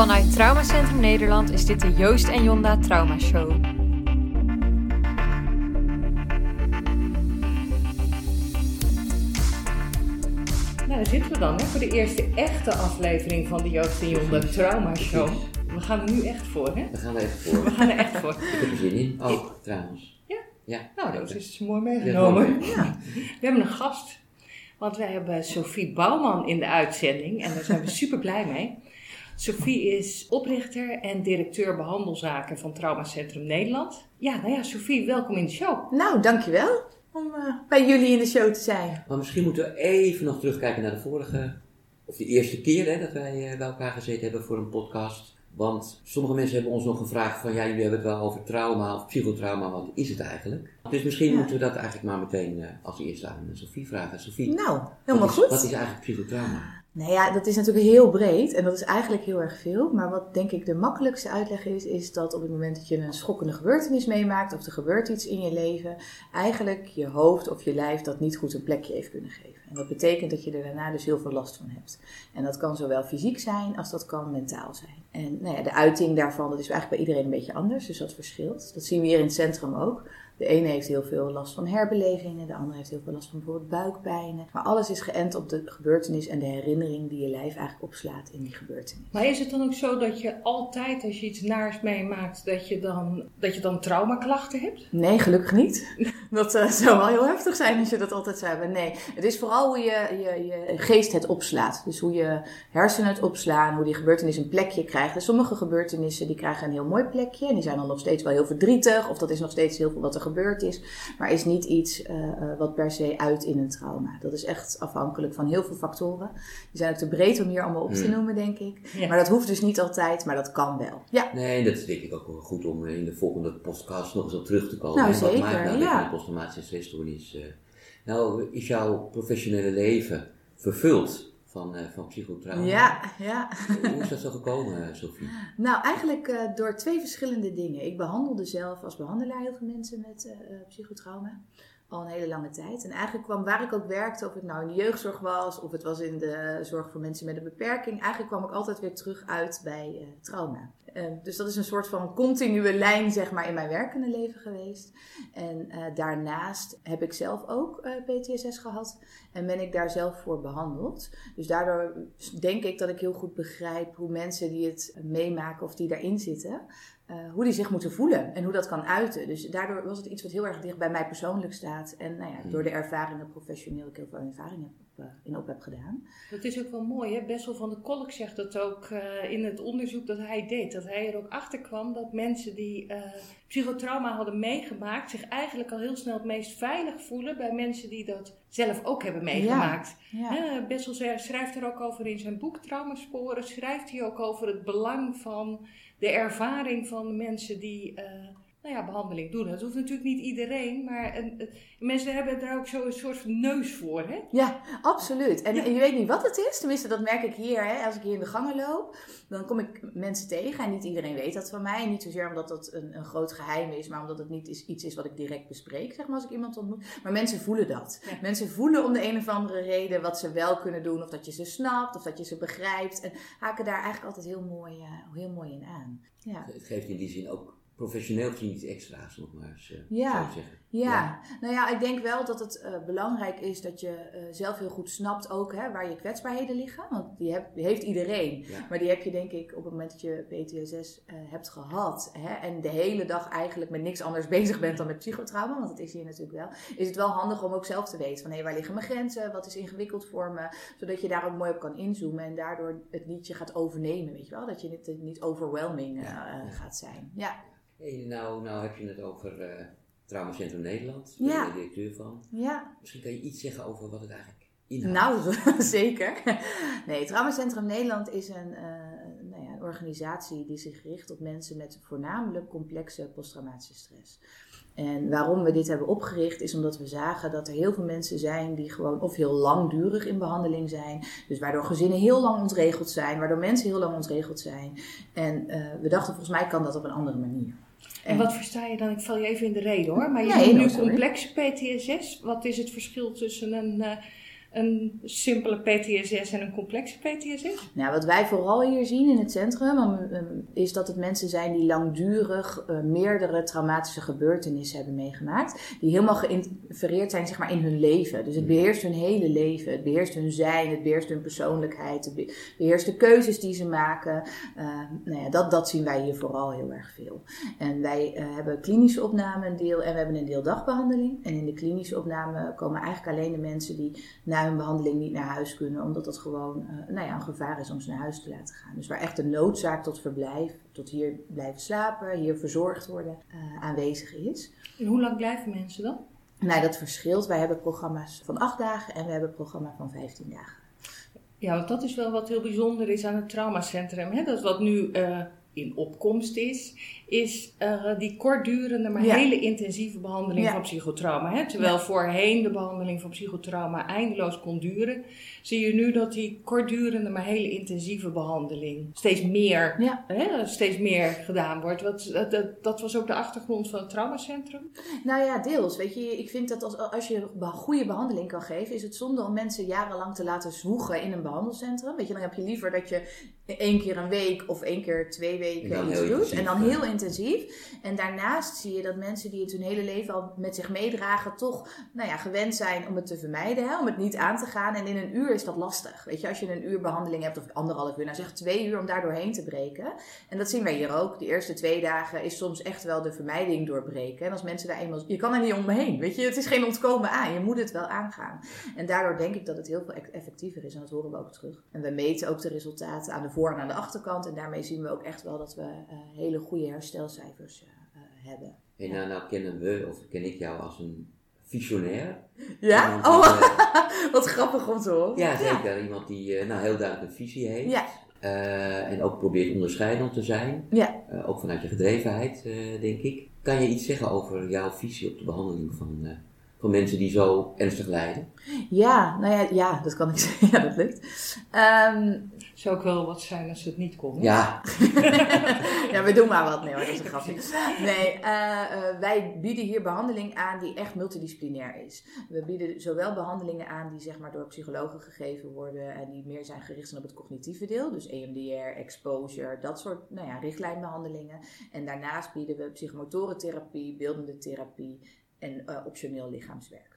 Vanuit Traumacentrum Nederland is dit de Joost en Jonda Trauma Show. Nou, daar zitten we dan hè, voor de eerste echte aflevering van de Joost en Jonda Trauma Show. We gaan er nu echt voor, hè? We gaan er echt voor. We gaan er echt voor. Ik heb er zin in. Ook trouwens. Ja? Ja. Nou, dat is mooi meegenomen. Ja. We hebben een gast. Want wij hebben Sophie Bouwman in de uitzending. En daar zijn we super blij mee. Sophie is oprichter en directeur behandelzaken van Traumacentrum Nederland. Ja, nou ja, Sophie, welkom in de show. Nou, dankjewel om eh, bij jullie in de show te zijn. Maar misschien moeten we even nog terugkijken naar de vorige, of de eerste keer hè, dat wij eh, bij elkaar gezeten hebben voor een podcast. Want sommige mensen hebben ons nog gevraagd van ja, jullie hebben het wel over trauma of psychotrauma, wat is het eigenlijk? Dus misschien Ja. moeten we dat eigenlijk maar meteen eh, als eerste aan Sophie vragen. Sophie, Nou, helemaal wat is, goed. Wat is eigenlijk psychotrauma? Nou ja, dat is natuurlijk heel breed en dat is eigenlijk heel erg veel. Maar wat denk ik de makkelijkste uitleg is, is dat op het moment dat je een schokkende gebeurtenis meemaakt of er gebeurt iets in je leven, eigenlijk je hoofd of je lijf dat niet goed een plekje heeft kunnen geven. En dat betekent dat je er daarna dus heel veel last van hebt. En dat kan zowel fysiek zijn als dat kan mentaal zijn. En nou ja, de uiting daarvan, dat is eigenlijk bij iedereen een beetje anders, dus dat verschilt. Dat zien we hier in het centrum ook. De ene heeft heel veel last van herbelevingen, de andere heeft heel veel last van bijvoorbeeld buikpijnen. Maar alles is geënt op de gebeurtenis en de herinnering die je lijf eigenlijk opslaat in die gebeurtenis. Maar is het dan ook zo dat je altijd, als je iets naars meemaakt, dat je dan, dat je dan traumaklachten hebt? Nee, gelukkig niet. Dat eh, zou wel heel heftig zijn als je dat altijd zou hebben. Nee, het is vooral hoe je, je, je geest het opslaat. Dus hoe je hersenen het opslaan, hoe die gebeurtenis een plekje krijgt. En sommige gebeurtenissen die krijgen een heel mooi plekje. En die zijn dan nog steeds wel heel verdrietig. Of dat is nog steeds heel veel wat er gebeurd is. Maar is niet iets eh, eh, wat per se uit in een trauma. Dat is echt afhankelijk van heel veel factoren. Die zijn ook te breed om hier allemaal op te Hmm. noemen, denk ik. Ja. Maar dat hoeft dus niet altijd, maar dat kan wel. Ja. Nee, dat is denk ik ook wel goed om eh, in de volgende podcast nog eens op terug te komen. Nou, hè. Wat zeker, maakt nou ja. posttraumatische stressstoornis... nou, is jouw professionele leven vervuld van, eh, van psychotrauma? Ja, ja. Hoe is dat zo gekomen, eh, Sophie? Nou, eigenlijk eh, door twee verschillende dingen. Ik behandelde zelf als behandelaar heel veel mensen met psychotrauma. Al een hele lange tijd. En eigenlijk kwam waar ik ook werkte, of het nou in de jeugdzorg was, of het was in de zorg voor mensen met een beperking, eigenlijk kwam ik altijd weer terug uit bij trauma. Eh, dus dat is een soort van continue lijn, zeg maar, in mijn werkende leven geweest. En eh, daarnaast heb ik zelf ook eh, PTSS gehad en ben ik daar zelf voor behandeld. Dus daardoor denk ik dat ik heel goed begrijp hoe mensen die het meemaken of die daarin zitten, eh, hoe die zich moeten voelen en hoe dat kan uiten. Dus daardoor was het iets wat heel erg dicht bij mij persoonlijk staat. En nou ja, door de ervaringen professioneel ik heel veel ervaring heb in op heb gedaan. Dat is ook wel mooi, hè? Bessel van der Kolk zegt dat ook eh, in het onderzoek dat hij deed. Dat hij er ook achter kwam dat mensen die eh, psychotrauma hadden meegemaakt... zich eigenlijk al heel snel het meest veilig voelen bij mensen die dat zelf ook hebben meegemaakt. Ja. Bessel schrijft er ook over in zijn boek Traumasporen. Schrijft hij ook over het belang van de ervaring van de mensen die... eh, nou ja, behandeling doen. Dat hoeft natuurlijk niet iedereen, maar een- een- mensen hebben daar ook zo een soort van neus voor. Hè? Ja, absoluut. En, en je weet niet wat het is. Tenminste, dat merk ik hier. Hè. Als ik hier in de gangen loop, dan kom ik mensen tegen. En niet iedereen weet dat van mij. En niet zozeer omdat dat een, een groot geheim is, maar omdat het niet is, iets is wat ik direct bespreek, zeg maar, als ik iemand ontmoet. Maar mensen voelen dat. Ja. Mensen voelen om de een of andere reden wat ze wel kunnen doen. Of dat je ze snapt, of dat je ze begrijpt. En haken daar eigenlijk altijd heel mooi, eh, heel mooi in aan. Ja. Het geeft in die zin ook professioneel gezien iets extra's, nog maar eens, eh, Ja. zou ik zeggen. Ja. nou ja, ik denk wel dat het eh, belangrijk is dat je eh, zelf heel goed snapt ook hè, waar je kwetsbaarheden liggen. Want die, heb, die heeft iedereen. Ja. Maar die heb je denk ik op het moment dat je PTSS hebt gehad. Hè, en de hele dag eigenlijk met niks anders bezig bent dan met psychotrauma. Want dat is hier natuurlijk wel. Is het wel handig om ook zelf te weten van hé, waar liggen mijn grenzen? Wat is ingewikkeld voor me? Zodat je daar ook mooi op kan inzoomen. En daardoor het liedje gaat overnemen, weet je wel. Dat je niet, niet overwhelming Ja. gaat zijn. Ja, Hey, nou, nou heb je het over eh Traumacentrum Nederland. Ja. Daar ben je directeur van. ja. Misschien kan je iets zeggen over wat het eigenlijk inhoudt. Nou, zeker. Nee, Traumacentrum Nederland is een, eh, nou ja, een organisatie die zich richt op mensen met voornamelijk complexe posttraumatische stress. En waarom we dit hebben opgericht is omdat we zagen dat er heel veel mensen zijn die gewoon of heel langdurig in behandeling zijn. Dus waardoor gezinnen heel lang ontregeld zijn, waardoor mensen heel lang ontregeld zijn. En eh, we dachten volgens mij kan dat op een andere manier. En wat versta je dan? Ik val je even in de reden hoor. Maar je Nee, noemt nu complexe PTSS. Wat is het verschil tussen een, eh, een simpele PTSS en een complexe PTSS? Nou, wat wij vooral hier zien in het centrum um, is dat het mensen zijn die langdurig uh, meerdere traumatische gebeurtenissen hebben meegemaakt. Die helemaal geïnfereerd zijn zeg maar, in hun leven. Dus het beheerst hun hele leven. Het beheerst hun zijn, het beheerst hun persoonlijkheid, het beheerst de keuzes die ze maken. Uh, nou ja, dat, dat zien wij hier vooral heel erg veel. En wij uh, hebben klinische opname een deel en we hebben een deel dagbehandeling. En in de klinische opname komen eigenlijk alleen de mensen die na hun behandeling niet naar huis kunnen, omdat dat gewoon uh, nou ja, een gevaar is om ze naar huis te laten gaan. Dus waar echt de noodzaak tot verblijf, tot hier blijven slapen, hier verzorgd worden, uh, aanwezig is. En hoe lang blijven mensen dan? Nou, dat verschilt. Wij hebben programma's van acht dagen en we hebben een programma van 15 dagen. Ja, want dat is wel wat heel bijzonder is aan het traumacentrum. Hè? Dat is wat nu uh, in opkomst is, is uh, die kortdurende, maar ja. hele intensieve behandeling ja. van psychotrauma. Hè? Terwijl ja. voorheen de behandeling van psychotrauma eindeloos kon duren, zie je nu dat die kortdurende, maar hele intensieve behandeling steeds meer, hè, steeds meer gedaan wordt. Wat, dat, dat, was ook de achtergrond van het traumacentrum? Nou ja, deels. Weet je, ik vind dat als, als je goede behandeling kan geven, is het zonde om mensen jarenlang te laten zwoegen in een behandelcentrum. Weet je, dan heb je liever dat je één keer een week of één keer twee weken iets doet. En dan heel intensief. En daarnaast zie je dat mensen die het hun hele leven al met zich meedragen, toch nou ja, gewend zijn om het te vermijden, hè? om het niet aan te gaan. En in een uur is dat lastig. Weet je, als je een uur behandeling hebt of anderhalf uur, nou zeg twee uur om daar doorheen te breken. En dat zien wij hier ook. De eerste twee dagen is soms echt wel de vermijding doorbreken. En als mensen daar eenmaal. Je kan er niet omheen. Weet je, het is geen ontkomen aan. Je moet het wel aangaan. En daardoor denk ik dat het heel veel effectiever is. En dat horen we ook terug. En we meten ook de resultaten aan de aan de achterkant. En daarmee zien we ook echt wel dat we uh, hele goede herstelcijfers uh, hebben. En nou, nou kennen we, of ken ik jou als een visionair. Ja? Iemand Oh, die, eh, wat grappig om te horen. ja, zeker. Iemand die eh, nou, heel duidelijk een visie heeft. Ja. Eh, en ook probeert onderscheidend te zijn. Ja. Eh, ook vanuit je gedrevenheid, eh, denk ik. Kan je iets zeggen over jouw visie op de behandeling van, eh, van mensen die zo ernstig lijden? Ja, nou ja, ja, dat kan ik zeggen. Ja, dat lukt. Ehm, Zou ook wel wat zijn als het niet kon. hè? Ja, ja, we doen maar wat. Nee hoor, dat is een grapje. Nee, eh, eh, wij bieden hier behandeling aan die echt multidisciplinair is. We bieden zowel behandelingen aan die zeg maar door psychologen gegeven worden en die meer zijn gericht zijn op het cognitieve deel. Dus EMDR, exposure, dat soort nou ja, richtlijnbehandelingen. En daarnaast bieden we psychomotorentherapie, beeldende therapie en eh, optioneel lichaamswerk.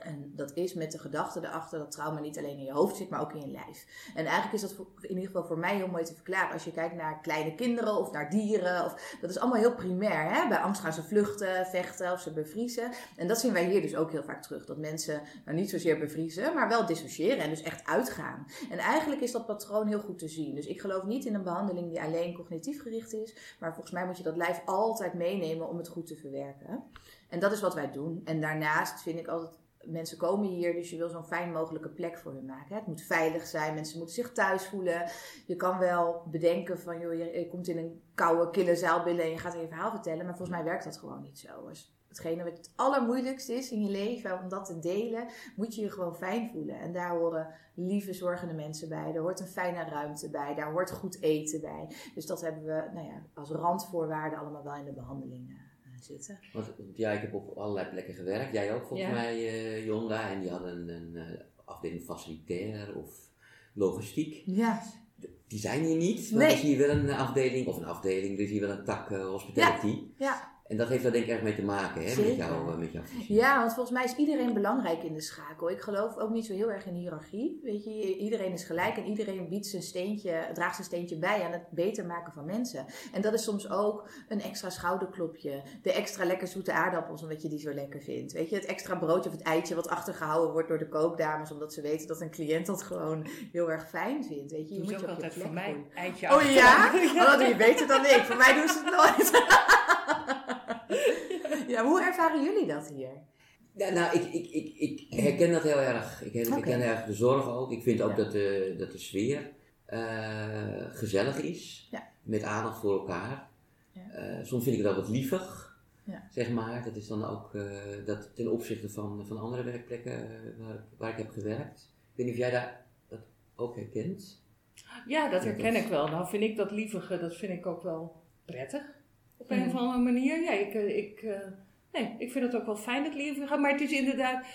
En dat is met de gedachte erachter dat trauma niet alleen in je hoofd zit, maar ook in je lijf. En eigenlijk is dat in ieder geval voor mij heel mooi te verklaren. Als je kijkt naar kleine kinderen of naar dieren. Of, dat is allemaal heel primair. Hè? Bij angst gaan ze vluchten, vechten of ze bevriezen. En dat zien wij hier dus ook heel vaak terug. Dat mensen nou niet zozeer bevriezen, maar wel dissociëren en dus echt uitgaan. En eigenlijk is dat patroon heel goed te zien. Dus ik geloof niet in een behandeling die alleen cognitief gericht is. Maar volgens mij moet je dat lijf altijd meenemen om het goed te verwerken. En dat is wat wij doen. En daarnaast vind ik altijd mensen komen hier, dus je wil zo'n fijn mogelijke plek voor hun maken. Het moet veilig zijn, mensen moeten zich thuis voelen. Je kan wel bedenken van, joh, je, komt in een koude, kille zaal binnen en je gaat je verhaal vertellen. Maar volgens mij werkt dat gewoon niet zo. Dus hetgene wat het allermoeilijkste is in je leven, om dat te delen, moet je je gewoon fijn voelen. En daar horen lieve, zorgende mensen bij. Daar hoort een fijne ruimte bij. Daar hoort goed eten bij. Dus dat hebben we nou ja, als randvoorwaarden allemaal wel in de behandeling eh, zitten. want, ja, ik heb op allerlei plekken gewerkt. Jij ook volgens Ja. mij, eh Jonda. En die hadden een, een eh, afdeling facilitair of logistiek. Ja, Die zijn hier niet, maar Nee. er is hier wel een afdeling, of een afdeling, er is hier wel een tak eh, hospitality. ja. En dat heeft daar denk ik erg mee te maken, hè, met, jou, eh, met jouw visie. Ja, want volgens mij is iedereen belangrijk in de schakel. Ik geloof ook niet zo heel erg in hiërarchie. Weet je, iedereen is gelijk en iedereen biedt zijn steentje, draagt zijn steentje bij aan het beter maken van mensen. En dat is soms ook een extra schouderklopje, de extra lekker zoete aardappels omdat je die zo lekker vindt. Weet je, het extra broodje of het eitje wat achtergehouden wordt door de kookdames omdat ze weten dat een cliënt dat gewoon heel erg fijn vindt. Weet je, je Doe moet je ook altijd voor mij. Eitje Oh ja? Oh, dat doe je beter dan ik. Voor mij doen ze het nooit. ja, hoe ervaren jullie dat hier? Ja, nou, ik, ik, ik, ik herken dat heel erg. Ik, herken erg de zorg ook. Ik vind ook Ja. dat, de, dat de sfeer eh, gezellig is. Ja. Met aandacht voor elkaar. Ja. Eh, soms vind ik het wel wat lievig. Ja. Zeg maar. Dat is dan ook eh, dat ten opzichte van, van andere werkplekken waar, ik- waar ik heb gewerkt. Ik weet niet of jij daar dat ook herkent. Ja, dat Ja, herken dat- ik wel. Nou vind ik dat lievige, dat vind ik ook wel prettig. Op een of andere manier. Ja, ik, ik, eh, nee, ik vind het ook wel fijn, het lievige. Maar het is inderdaad,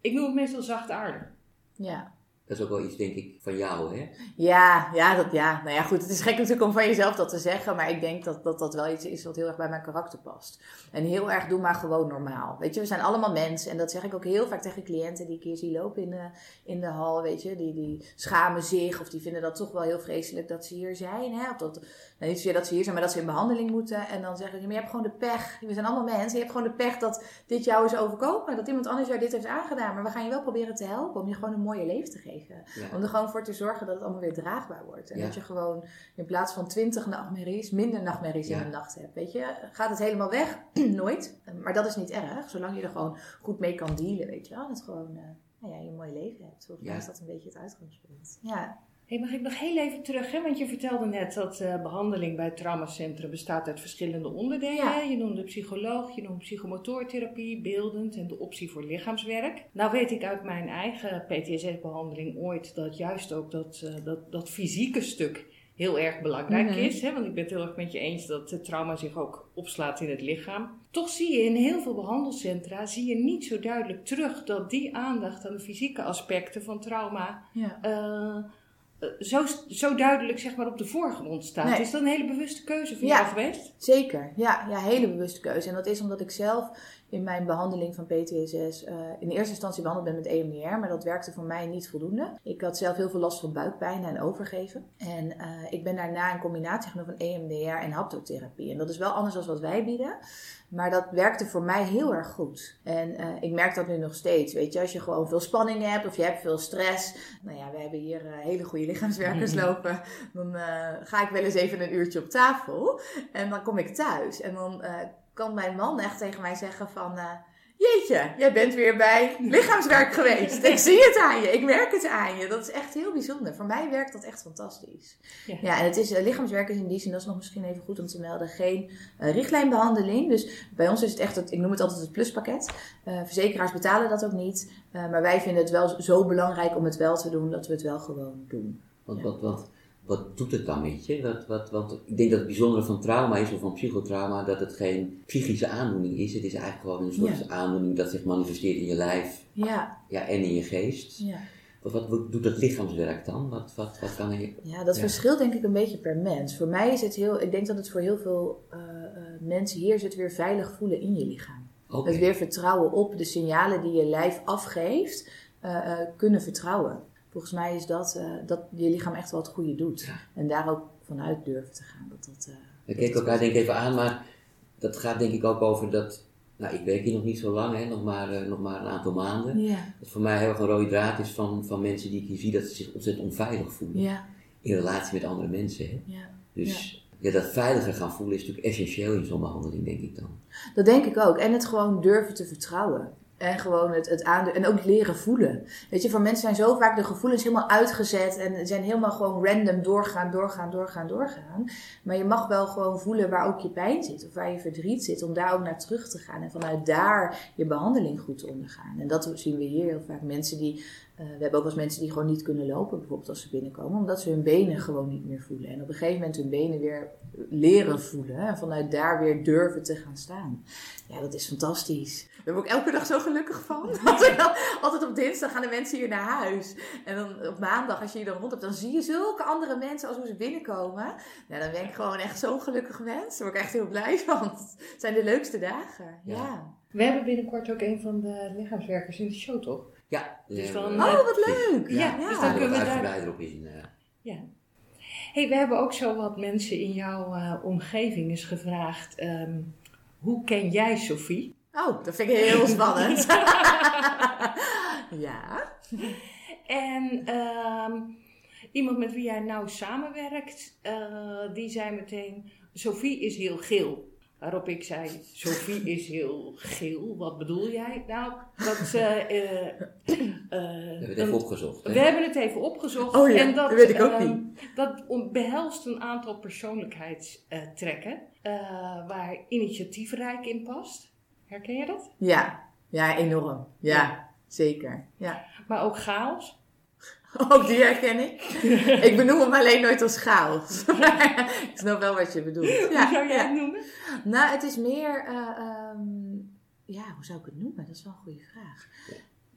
ik noem het meestal zachtaardig. Ja. Dat is ook wel iets, denk ik, van jou, hè? Ja, ja, dat, ja. Nou ja, goed. Het is gek natuurlijk om van jezelf dat te zeggen. Maar ik denk dat dat, dat wel iets is wat heel erg bij mijn karakter past. En heel erg, doe maar gewoon normaal. Weet je, we zijn allemaal mensen. En dat zeg ik ook heel vaak tegen cliënten die ik hier zie lopen in de, in de hal. Weet je, die, die schamen zich. Of die vinden dat toch wel heel vreselijk dat ze hier zijn. Hè? Of dat, nou, niet zozeer dat ze hier zijn, maar dat ze in behandeling moeten. En dan zeggen ze, maar je hebt gewoon de pech. We zijn allemaal mensen. Je hebt gewoon de pech dat dit jou is overkomen. Dat iemand anders jou dit heeft aangedaan. Maar we gaan je wel proberen te helpen om je gewoon een mooie leven te geven. Ja. Om er gewoon voor te zorgen dat het allemaal weer draagbaar wordt. En Ja. dat je gewoon in plaats van twintig nachtmerries, minder nachtmerries in de nacht hebt. Weet je, gaat het helemaal weg? Nooit. Maar dat is niet erg, zolang je er gewoon goed mee kan dealen, weet je wel. Dat het gewoon eh, nou ja, je een mooi leven hebt. Volgens mij is dat een beetje het uitgangspunt. Ja. Hey, mag ik nog heel even terug, hè? want je vertelde net dat eh, behandeling bij traumacentrum bestaat uit verschillende onderdelen. Ja. Je noemde psycholoog, je noemde psychomotortherapie, beeldend en de optie voor lichaamswerk. Nou weet ik uit mijn eigen PTSS-behandeling ooit dat juist ook dat, eh, dat, dat fysieke stuk heel erg belangrijk Mhm. is. Hè? Want ik ben het heel erg met je eens dat het trauma zich ook opslaat in het lichaam. Toch zie je in heel veel behandelcentra zie je niet zo duidelijk terug dat die aandacht aan de fysieke aspecten van trauma ja. eh, eh, zo, zo duidelijk zeg maar, op de voorgrond staat. Nee. Is dat een hele bewuste keuze van Ja. jou geweest? Zeker, ja, ja, hele bewuste keuze. En dat is omdat ik zelf in mijn behandeling van PTSS eh, in eerste instantie behandeld ben met EMDR, maar dat werkte voor mij niet voldoende. Ik had zelf heel veel last van buikpijn en overgeven. En eh, ik ben daarna een combinatie genomen van EMDR en haptotherapie. En dat is wel anders dan wat wij bieden. Maar dat werkte voor mij heel erg goed. En eh, ik merk dat nu nog steeds. Weet je, als je gewoon veel spanning hebt of je hebt veel stress. Nou ja, we hebben hier hele goede lichaamswerkers lopen. Dan ga ik wel eens even een uurtje op tafel. En dan kom ik thuis. En dan kan mijn man echt tegen mij zeggen van... eh, Jeetje, jij bent weer bij lichaamswerk geweest. Ik zie het aan je, ik merk het aan je. Dat is echt heel bijzonder. Voor mij werkt dat echt fantastisch. Ja. Ja, en het is, eh, lichaamswerk is in die zin, dat is nog misschien even goed om te melden, geen eh, richtlijnbehandeling. Dus bij ons is het echt, het, ik noem het altijd het pluspakket. Eh, verzekeraars betalen dat ook niet. Eh, maar wij vinden het wel zo belangrijk om het wel te doen, dat we het wel gewoon doen. Want Ja. wat, wat, wat doet het dan met je? Wat, wat, want ik denk dat het bijzondere van trauma is, of van psychotrauma, dat het geen psychische aandoening is. Het is eigenlijk gewoon een soort Ja. aandoening dat zich manifesteert in je lijf Ja, ja, en in je geest. ja. Wat, wat, wat doet dat lichaamswerk dan? Wat, wat, wat kan je... Ja, dat Ja. verschilt denk ik een beetje per mens. Voor mij is het heel, ik denk dat het voor heel veel eh, eh, mensen hier het weer veilig voelen in je lichaam. Het weer vertrouwen op de signalen die je lijf afgeeft, eh, kunnen vertrouwen. Volgens mij is dat, eh, dat je lichaam echt wel het goede doet. Ja. En daar ook vanuit durven te gaan. Dat dat, eh, We keken elkaar denk ik even aan, maar dat gaat denk ik ook over dat... Nou, ik werk hier nog niet zo lang, hè, nog, maar, eh, nog maar een aantal maanden. ja, Dat voor mij heel erg een rode draad is van, van mensen die ik hier zie, dat ze zich ontzettend onveilig voelen. ja, In relatie met andere mensen. Hè. Dus ja. dat veiliger gaan voelen is natuurlijk essentieel in zo'n behandeling, denk ik dan. Dat denk ik ook. En het gewoon durven te vertrouwen. En gewoon het, het aan En ook leren voelen. Weet je, voor mensen zijn zo vaak de gevoelens helemaal uitgezet. En zijn helemaal gewoon random doorgaan, doorgaan, doorgaan, doorgaan. Maar je mag wel gewoon voelen waar ook je pijn zit. Of waar je verdriet zit. Om daar ook naar terug te gaan. En vanuit daar je behandeling goed te ondergaan. En dat zien we hier heel vaak. Mensen die... eh, we hebben ook wel eens mensen die gewoon niet kunnen lopen. Bijvoorbeeld als ze binnenkomen. Omdat ze hun benen gewoon niet meer voelen. En op een gegeven moment hun benen weer leren voelen. hè, En vanuit daar weer durven te gaan staan. Ja, dat is fantastisch. Daar word ik elke dag zo gelukkig van. Altijd op dinsdag gaan de mensen hier naar huis. En dan op maandag, als je hier dan rond hebt, dan zie je zulke andere mensen als hoe ze binnenkomen. Ja, dan ben ik gewoon echt zo'n gelukkig mens. Daar word ik echt heel blij van. Het zijn de leukste dagen. Ja. Ja. We hebben binnenkort ook een van de lichaamswerkers in de show, toch? Ja, Dus eh, dan, eh, Oh, wat leuk. Ja, Ja, dus daar dan kunnen we daar... uitgebreider op in. eh. Ja. Hey, we hebben ook zo wat mensen in jouw eh, omgeving eens gevraagd. ehm, hoe ken jij Sophie? Oh, dat vind ik heel spannend. ja. En ehm, iemand met wie jij nou samenwerkt, eh, die zei meteen: Sophie is heel geel. Waarop ik zei: Sophie is heel geel. Wat bedoel jij? Nou, dat. eh, eh, We hebben het even opgezocht. hè? we hebben het even opgezocht. Oh ja, en dat, dat weet ik ook ehm, niet. Dat behelst een aantal persoonlijkheidstrekken eh, waar initiatiefrijk in past. Herken je dat? Ja. Ja, enorm. Ja, zeker. Ja. Maar ook chaos. Ook die herken ik. ik benoem hem alleen nooit als chaos. ik snap wel wat je bedoelt. Hoe zou jij ja. het noemen? Nou, het is meer... eh, ehm, ja, hoe zou ik het noemen? Dat is wel een goede vraag.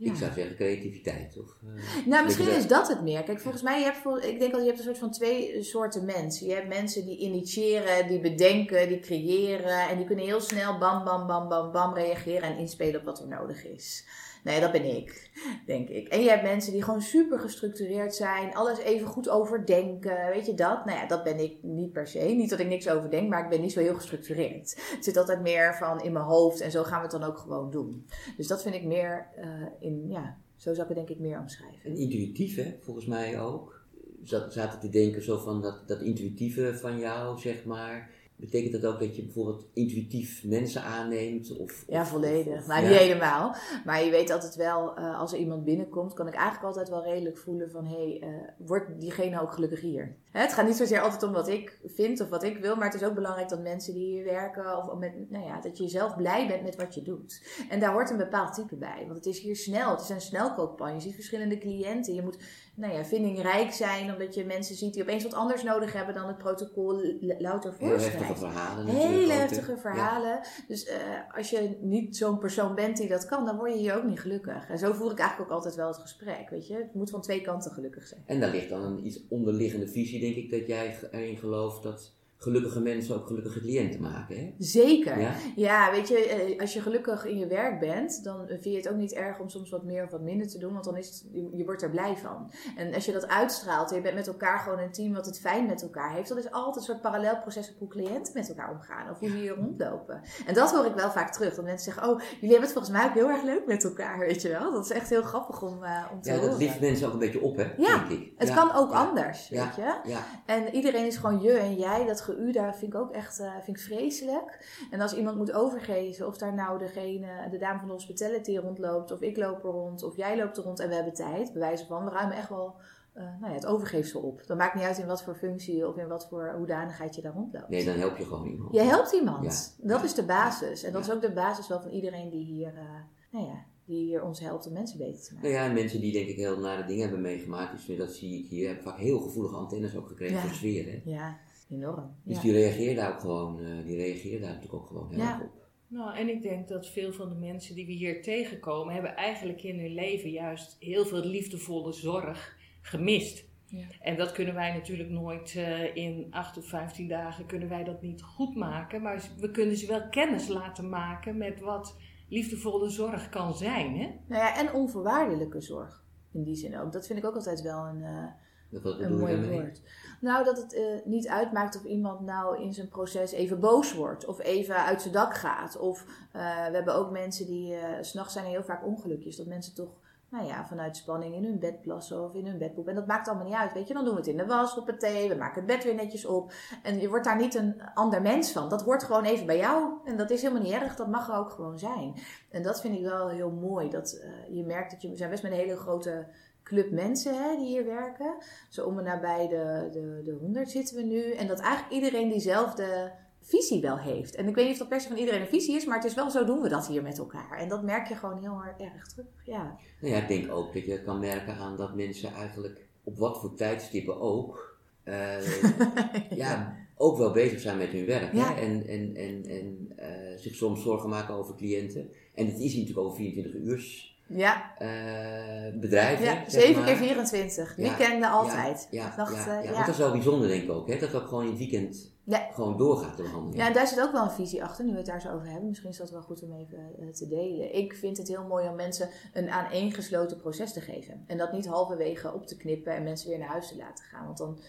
Ik zou zeggen creativiteit. Of, uh, nou, misschien is dat het meer. Kijk, volgens mij, je hebt, ik denk dat je hebt een soort van twee soorten mensen. Je hebt mensen die initiëren, die bedenken, die creëren. En die kunnen heel snel bam, bam, bam, bam, bam reageren en inspelen op wat er nodig is. Nee, dat ben ik, denk ik. En je hebt mensen die gewoon super gestructureerd zijn, alles even goed overdenken, weet je dat? Nou ja, dat ben ik niet per se. Niet dat ik niks overdenk, maar ik ben niet zo heel gestructureerd. Het zit altijd meer van in mijn hoofd en zo gaan we het dan ook gewoon doen. Dus dat vind ik meer uh, in, ja, zo zou ik het denk ik meer omschrijven. En intuïtief, hè, volgens mij ook. Zaten te denken zo van dat, dat intuïtieve van jou, zeg maar Betekent dat ook dat je bijvoorbeeld intuïtief mensen aanneemt? Of, ja, volledig. maar niet helemaal. Maar je weet altijd wel, uh, als er iemand binnenkomt, kan ik eigenlijk altijd wel redelijk voelen van... hé, hey, uh, wordt diegene ook gelukkig hier? Hè, het gaat niet zozeer altijd om wat ik vind of wat ik wil, maar het is ook belangrijk dat mensen die hier werken... of met, nou ja, dat je zelf blij bent met wat je doet. En daar hoort een bepaald type bij. Want het is hier snel, het is een snelkookpan. Je ziet verschillende cliënten. Je moet nou ja, vindingrijk zijn, omdat je mensen ziet die opeens wat anders nodig hebben dan het protocol louter voorschrijft verhalen. Hele heftige verhalen. Dus uh, als je niet zo'n persoon bent die dat kan, dan word je hier ook niet gelukkig. En zo voer ik eigenlijk ook altijd wel het gesprek. Weet je? Het moet van twee kanten gelukkig zijn. En daar ligt dan een iets onderliggende visie, denk ik, dat jij erin gelooft dat gelukkige mensen ook gelukkige cliënten maken. Hè? Zeker. Ja? ja? weet je, eh, als je gelukkig in je werk bent, dan vind je het ook niet erg om soms wat meer of wat minder te doen, want dan is het, je, wordt er blij van. En als je dat uitstraalt en je bent met elkaar gewoon een team wat het fijn met elkaar heeft, dan is altijd een soort parallel proces op hoe cliënten met elkaar omgaan of hoe ze hier rondlopen. En dat hoor ik wel vaak terug. Dat mensen zeggen, oh, jullie hebben het volgens mij ook heel erg leuk met elkaar, weet je wel. Dat is echt heel grappig om, uh, om te ja, horen. Ja, dat lift mensen ook een beetje op, hè, ja, denk ik. Het kan ook anders, weet je. En iedereen is gewoon je en jij, dat u daar vind ik ook echt uh, vind ik vreselijk. En als iemand moet overgeven, of daar nou degene, de dame van de hospitality rondloopt, of ik loop er rond, of jij loopt er rond en we hebben tijd, bewijzen van, we ruimen echt wel uh, nou ja, het overgeefsel op. Dan maakt niet uit in wat voor functie of in wat voor hoedanigheid je daar rondloopt. Nee, dan help je gewoon iemand. Je helpt iemand. Dat is de basis. En dat is ook de basis wel van iedereen die hier, uh, nou ja, die hier ons helpt om mensen beter te maken. Nou ja, mensen die denk ik heel nare dingen hebben meegemaakt. Dus dat zie ik hier. Hebben vaak heel gevoelige antennes ook gekregen voor sfeer. Hè? Ja. Enorm. Dus die reageert daar ook gewoon, uh, die reageert daar natuurlijk ook gewoon heel erg op. Nou, en ik denk dat veel van de mensen die we hier tegenkomen, hebben eigenlijk in hun leven juist heel veel liefdevolle zorg gemist. Ja. En dat kunnen wij natuurlijk nooit uh, in 8 of 15 dagen kunnen wij dat niet goed maken. Maar we kunnen ze wel kennis laten maken met wat liefdevolle zorg kan zijn. Hè? Nou ja, en onvoorwaardelijke zorg. In die zin ook. Dat vind ik ook altijd wel een, uh, een mooi woord. Nou, dat het uh, niet uitmaakt of iemand nou in zijn proces even boos wordt. Of even uit zijn dak gaat. Of uh, we hebben ook mensen die, uh, s'nachts zijn er heel vaak ongelukjes. Dat mensen toch, nou ja, vanuit spanning in hun bed plassen of in hun bedpoep. En dat maakt allemaal niet uit, weet je. Dan doen we het in de was, op het thee, we maken het bed weer netjes op. En je wordt daar niet een ander mens van. Dat hoort gewoon even bij jou. En dat is helemaal niet erg, dat mag er ook gewoon zijn. En dat vind ik wel heel mooi. Dat je merkt dat je, we zijn best met een hele grote club mensen hè, die hier werken. Zo om en nabij de, de, de 100 zitten we nu. En dat eigenlijk iedereen diezelfde visie wel heeft. En ik weet niet of dat per se van iedereen een visie is, maar het is wel zo doen we dat hier met elkaar. En dat merk je gewoon heel erg terug. Ja. Nou ja, ik denk ook dat je kan merken aan dat mensen eigenlijk op wat voor tijdstippen ook, uh, ja. ook wel bezig zijn met hun werk. Hè? En, en, en, en uh, zich soms zorgen maken over cliënten. En het is natuurlijk over 24 uur ja. Uh, bedrijven. Ja, 7 keer 24. Ja. Weekenden altijd. Ja, ja, ja, ja, Want dat is wel bijzonder denk ik ook. Hè? Dat dat gewoon in het weekend gewoon doorgaat de behandeling. Ja, daar zit ook wel een visie achter, nu we het daar zo over hebben. Misschien is dat wel goed om even uh, te delen. Ik vind het heel mooi om mensen een aaneengesloten proces te geven. En dat niet halverwege op te knippen en mensen weer naar huis te laten gaan. Want dan eh,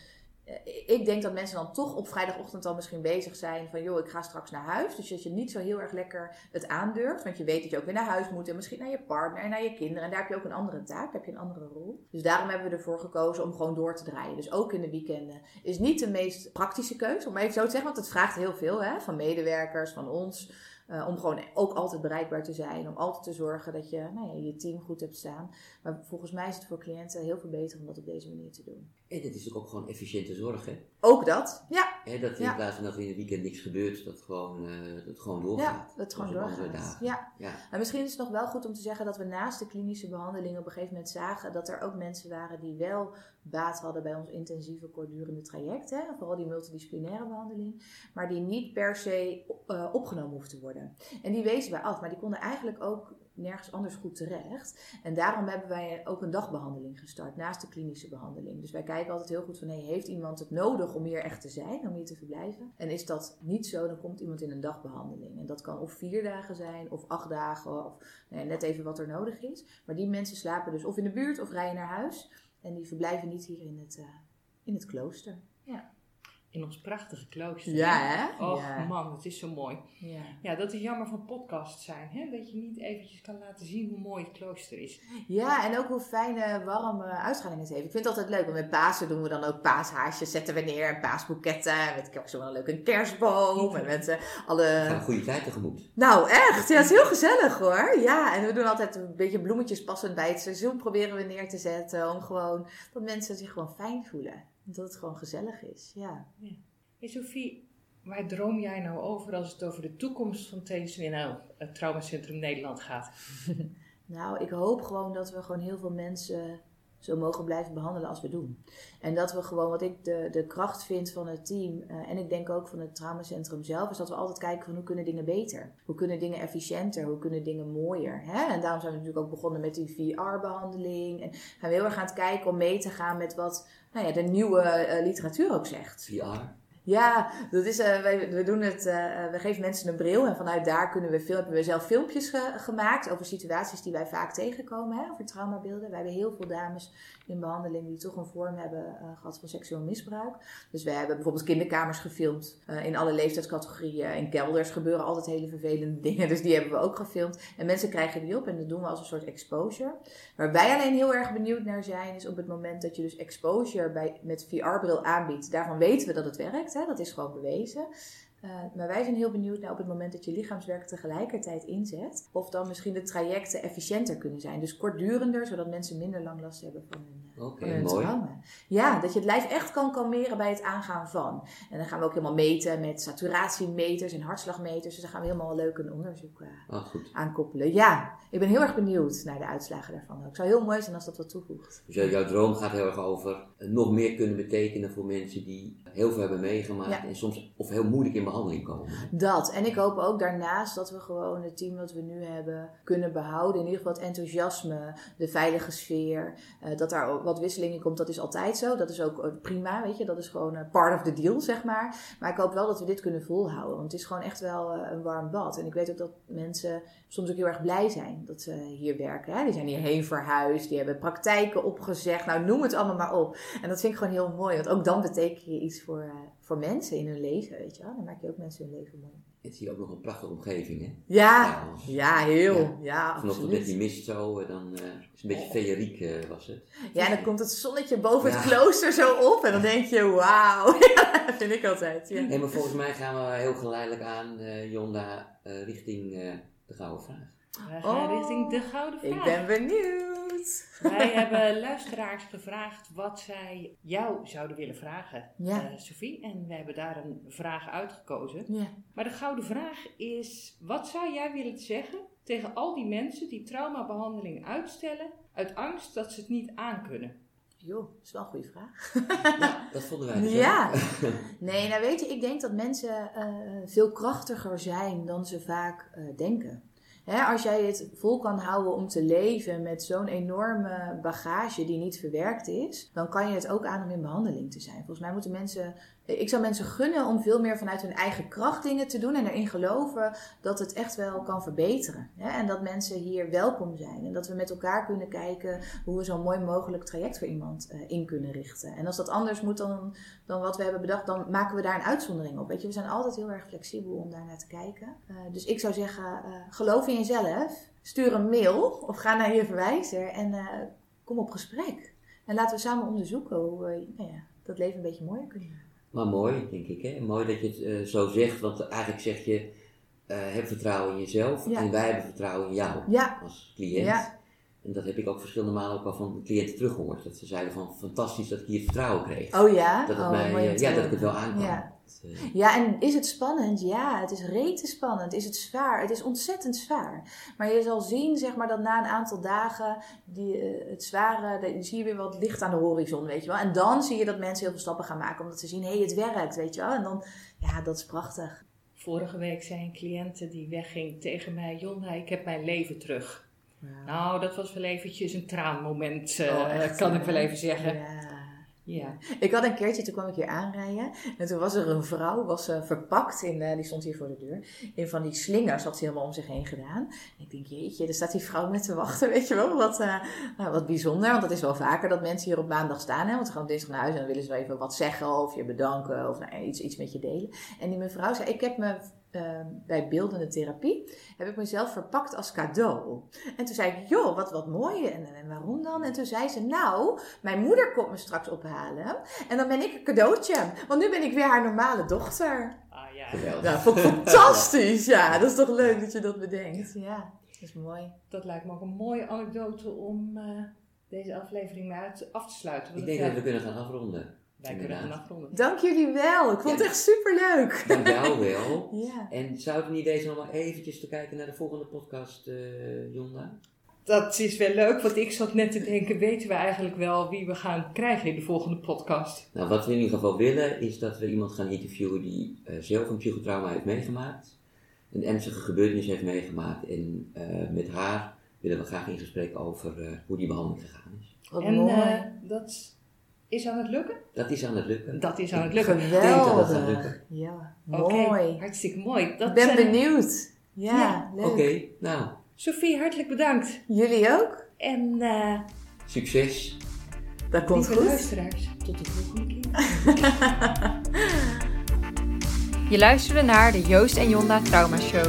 ik denk dat mensen dan toch op vrijdagochtend al misschien bezig zijn van joh, ik ga straks naar huis. Dus dat je niet zo heel erg lekker het aandurft. Want je weet dat je ook weer naar huis moet en misschien naar je partner en naar je kinderen. En daar heb je ook een andere taak, heb je een andere rol. Dus daarom hebben we ervoor gekozen om gewoon door te draaien. Dus ook in de weekenden. Is niet de meest praktische keuze, om even zo te zeggen. Want het vraagt heel veel hè, van medewerkers, van ons. Uh, om gewoon ook altijd bereikbaar te zijn. Om altijd te zorgen dat je nou ja, je team goed hebt staan. Maar volgens mij is het voor cliënten heel veel beter om dat op deze manier te doen. En het is ook gewoon efficiënte zorg, hè? Ook dat, ja. He, dat in plaats van dat er in het weekend niks gebeurt, dat gewoon, uh, dat gewoon doorgaat. Ja, dat gewoon doorgaat. Ja. ja. En misschien is het nog wel goed om te zeggen dat we naast de klinische behandeling op een gegeven moment zagen dat er ook mensen waren die wel baat hadden bij ons intensieve kortdurende traject. Hè? Vooral die multidisciplinaire behandeling. Maar die niet per se uh, opgenomen hoefden te worden. En die wezen wij af. Maar die konden eigenlijk ook nergens anders goed terecht. En daarom hebben wij ook een dagbehandeling gestart naast de klinische behandeling. Dus wij kijken altijd heel goed van, hey, heeft iemand het nodig om hier echt te zijn, om hier te verblijven? En is dat niet zo, dan komt iemand in een dagbehandeling. En dat kan of vier dagen zijn, of acht dagen, of nou ja, net even wat er nodig is. Maar die mensen slapen dus of in de buurt of rijden naar huis. En die verblijven niet hier in het, uh, in het klooster. Ja in ons prachtige klooster. Ja, hè? Och ja. man, het is zo mooi. Ja. ja, dat is jammer van podcasts zijn. Hè? Dat je niet eventjes kan laten zien hoe mooi het klooster is. Ja, en ook hoe fijne, warme uitstraling het heeft. Ik vind het altijd leuk. Want met Pasen doen we dan ook paashaasjes, zetten we neer. En paasboeketten. Met ook zo wel een leuke kerstboom. En met uh, alle... een goede tijd tegemoet. Nou, echt. Ja, het is heel gezellig hoor. Ja, en we doen altijd een beetje bloemetjes passend bij het seizoen. Proberen we neer te zetten. Om gewoon, dat mensen zich gewoon fijn voelen. Dat het gewoon gezellig is, ja. ja. Hey Sophie, waar droom jij nou over als het over de toekomst van TCNL, het Traumacentrum Nederland, gaat? nou, ik hoop gewoon dat we gewoon heel veel mensen zo mogen blijven behandelen als we doen. En dat we gewoon, wat ik de, de kracht vind van het team, uh, en ik denk ook van het traumacentrum zelf, is dat we altijd kijken van hoe kunnen dingen beter? Hoe kunnen dingen efficiënter? Hoe kunnen dingen mooier? Hè? En daarom zijn we natuurlijk ook begonnen met die VR-behandeling. En gaan we heel erg aan het kijken om mee te gaan met wat nou ja, de nieuwe uh, literatuur ook zegt. VR? Ja, dat is, uh, wij, we doen het, uh, we geven mensen een bril en vanuit daar kunnen we veel, hebben we zelf filmpjes ge, gemaakt over situaties die wij vaak tegenkomen, hè, over traumabeelden. Wij hebben heel veel dames in behandeling die toch een vorm hebben uh, gehad van seksueel misbruik. Dus we hebben bijvoorbeeld kinderkamers gefilmd in alle leeftijdscategorieën. In kelders gebeuren altijd hele vervelende dingen, dus die hebben we ook gefilmd. En mensen krijgen die op en dat doen we als een soort exposure. Waar wij alleen heel erg benieuwd naar zijn, is op het moment dat je dus exposure bij, met VR-bril aanbiedt. Daarvan weten we dat het werkt. Dat is gewoon bewezen. Uh, maar wij zijn heel benieuwd naar op het moment dat je lichaamswerk tegelijkertijd inzet, of dan misschien de trajecten efficiënter kunnen zijn. Dus kortdurender, zodat mensen minder lang last hebben van hun, okay, mooi. Ja, dat je het lijf echt kan kalmeren bij het aangaan van. En dan gaan we ook helemaal meten met saturatiemeters en hartslagmeters. Dus daar gaan we helemaal leuk een onderzoek uh, oh, goed. aan koppelen. Ja, ik ben heel erg benieuwd naar de uitslagen daarvan. Het zou heel mooi zijn als dat wat toevoegt. Dus jouw droom gaat heel erg over nog meer kunnen betekenen voor mensen die heel veel hebben meegemaakt Ja. en soms of heel moeilijk in behandeling komen. Dat. En ik hoop ook daarnaast dat we gewoon het team wat we nu hebben kunnen behouden. In ieder geval het enthousiasme, de veilige sfeer. eh, dat daar ook wat wisseling in komt, dat is altijd zo. Dat is ook eh, prima, weet je. Dat is gewoon eh, part of the deal, zeg maar. Maar ik hoop wel dat we dit kunnen volhouden. Want het is gewoon echt wel eh, een warm bad. En ik weet ook dat mensen soms ook heel erg blij zijn dat ze hier werken. Hè? Die zijn hierheen verhuisd, die hebben praktijken opgezegd. Nou, noem het allemaal maar op. En dat vind ik gewoon heel mooi. Want ook dan beteken je iets voor, voor mensen in hun leven, weet je. Dan maak je ook mensen hun leven mooi. Het is hier ook nog een prachtige omgeving, hè? Ja, ja, heel. Ja. Ja, Vanochtend met die mist zo, dan eh, is een beetje feeriek eh, was het. Ja, dan komt het zonnetje boven het klooster zo op. En dan denk je, wauw. Dat vind ik altijd. Ja. Maar volgens mij gaan we heel geleidelijk aan, eh, Jonda, richting de Gouden Vraag. We gaan Oh, richting de Gouden Vraag. Ik ben benieuwd. Wij hebben luisteraars gevraagd wat zij jou zouden willen vragen, Ja. eh, Sophie. En we hebben daar een vraag uitgekozen. Ja. Maar de gouden vraag is: wat zou jij willen zeggen tegen al die mensen die traumabehandeling uitstellen uit angst dat ze het niet aankunnen? Joh, dat is wel een goede vraag. Ja, dat vonden wij dus Ja. ook. Nee, nou weet je, ik denk dat mensen eh, veel krachtiger zijn dan ze vaak eh, denken. Hè, als jij het vol kan houden om te leven met zo'n enorme bagage die niet verwerkt is, dan kan je het ook aan om in behandeling te zijn. Volgens mij moeten mensen. Ik zou mensen gunnen om veel meer vanuit hun eigen kracht dingen te doen en erin geloven dat het echt wel kan verbeteren. En dat mensen hier welkom zijn. En dat we met elkaar kunnen kijken hoe we zo'n mooi mogelijk traject voor iemand eh, in kunnen richten. En als dat anders moet dan, dan wat we hebben bedacht, dan maken we daar een uitzondering op. Weet je, we zijn altijd heel erg flexibel om daar naar te kijken. Eh, dus ik zou zeggen, eh, geloof in jezelf. Stuur een mail of ga naar je verwijzer en kom op gesprek. En laten we samen onderzoeken hoe we nou ja, dat leven een beetje mooier kunnen maken. Maar mooi, denk ik. Hè? Mooi dat je het eh, zo zegt, want eigenlijk zeg je, eh, heb vertrouwen in jezelf Ja. en wij hebben vertrouwen in jou Ja, als cliënt. Ja. En dat heb ik ook verschillende malen ook al van cliënten teruggehoord. Dat ze zeiden van, fantastisch dat ik hier vertrouwen kreeg. oh ja. dat het oh, mij, eh, ja, dat ik het wel aankwam. Ja. Eh, Ja, en is het spannend? Ja, het is rete spannend. Is het zwaar? Het is ontzettend zwaar. Maar je zal zien, zeg maar, dat na een aantal dagen die, eh, het zware, dan zie je weer wat licht aan de horizon, weet je wel. En dan zie je dat mensen heel veel stappen gaan maken, omdat ze zien, hé, hey, het werkt, weet je wel. En dan, ja, dat is prachtig. Vorige week zei een cliënte die wegging tegen mij: Jonda, ik heb mijn leven terug. Nou, dat was wel eventjes een traanmoment, uh, Oh, kan ik wel even zeggen. Ja. Ja. Ik had een keertje, toen kwam ik hier aanrijden. En toen was er een vrouw, was eh, verpakt, in, eh, die stond hier voor de deur. In van die slingers had ze helemaal om zich heen gedaan. En ik denk, jeetje, er staat die vrouw met te wachten, weet je wel. Wat, nou, wat bijzonder, want dat is wel vaker dat mensen hier op maandag staan. Hè? Want ze gaan dinsdag naar huis en dan willen ze wel even wat zeggen of je bedanken of nou, iets, iets met je delen. En die mevrouw zei, ik heb me eh, bij beeldende therapie, heb ik mezelf verpakt als cadeau. En toen zei ik, joh, wat, wat mooi. En, en waarom dan? En toen zei ze, nou, mijn moeder komt me straks ophalen. En dan ben ik een cadeautje. Want nu ben ik weer haar normale dochter. Ah ja. Geweldig. Nou, vond ik fantastisch. Ja, dat is toch leuk dat je dat bedenkt. Ja, dat is mooi. Dat lijkt me ook een mooie anekdote om eh, deze aflevering mee uit, af te sluiten. Ik denk ja, dat we kunnen gaan afronden. Wij kunnen inderdaad. gaan afronden. Dank jullie wel. Ik vond het echt superleuk. Dank jou wel. Ja. En zou het een idee zijn om maar eventjes te kijken naar de volgende podcast, eh Jonda? Dat is wel leuk, want ik zat net te denken, weten we eigenlijk wel wie we gaan krijgen in de volgende podcast? Nou, wat we in ieder geval willen, is dat we iemand gaan interviewen die eh, zelf een psychotrauma heeft meegemaakt. Een ernstige gebeurtenis heeft meegemaakt. En eh, met haar willen we graag in gesprek over eh, hoe die behandeling gegaan is. Wat en mooi. eh, dat is aan het lukken? Dat is aan het lukken. Dat is aan het lukken. denk dat dat gaat Geweldig. lukken. Ja, mooi. hartstikke mooi. Dat Ik ben zijn- benieuwd. Ja, Ja, leuk. Oké, nou, Sophie, hartelijk bedankt. Jullie ook? En eh succes. Dat komt lieve goed. luisteraars, tot de volgende keer. Je luisterde naar de Joost en Jonda Trauma Show.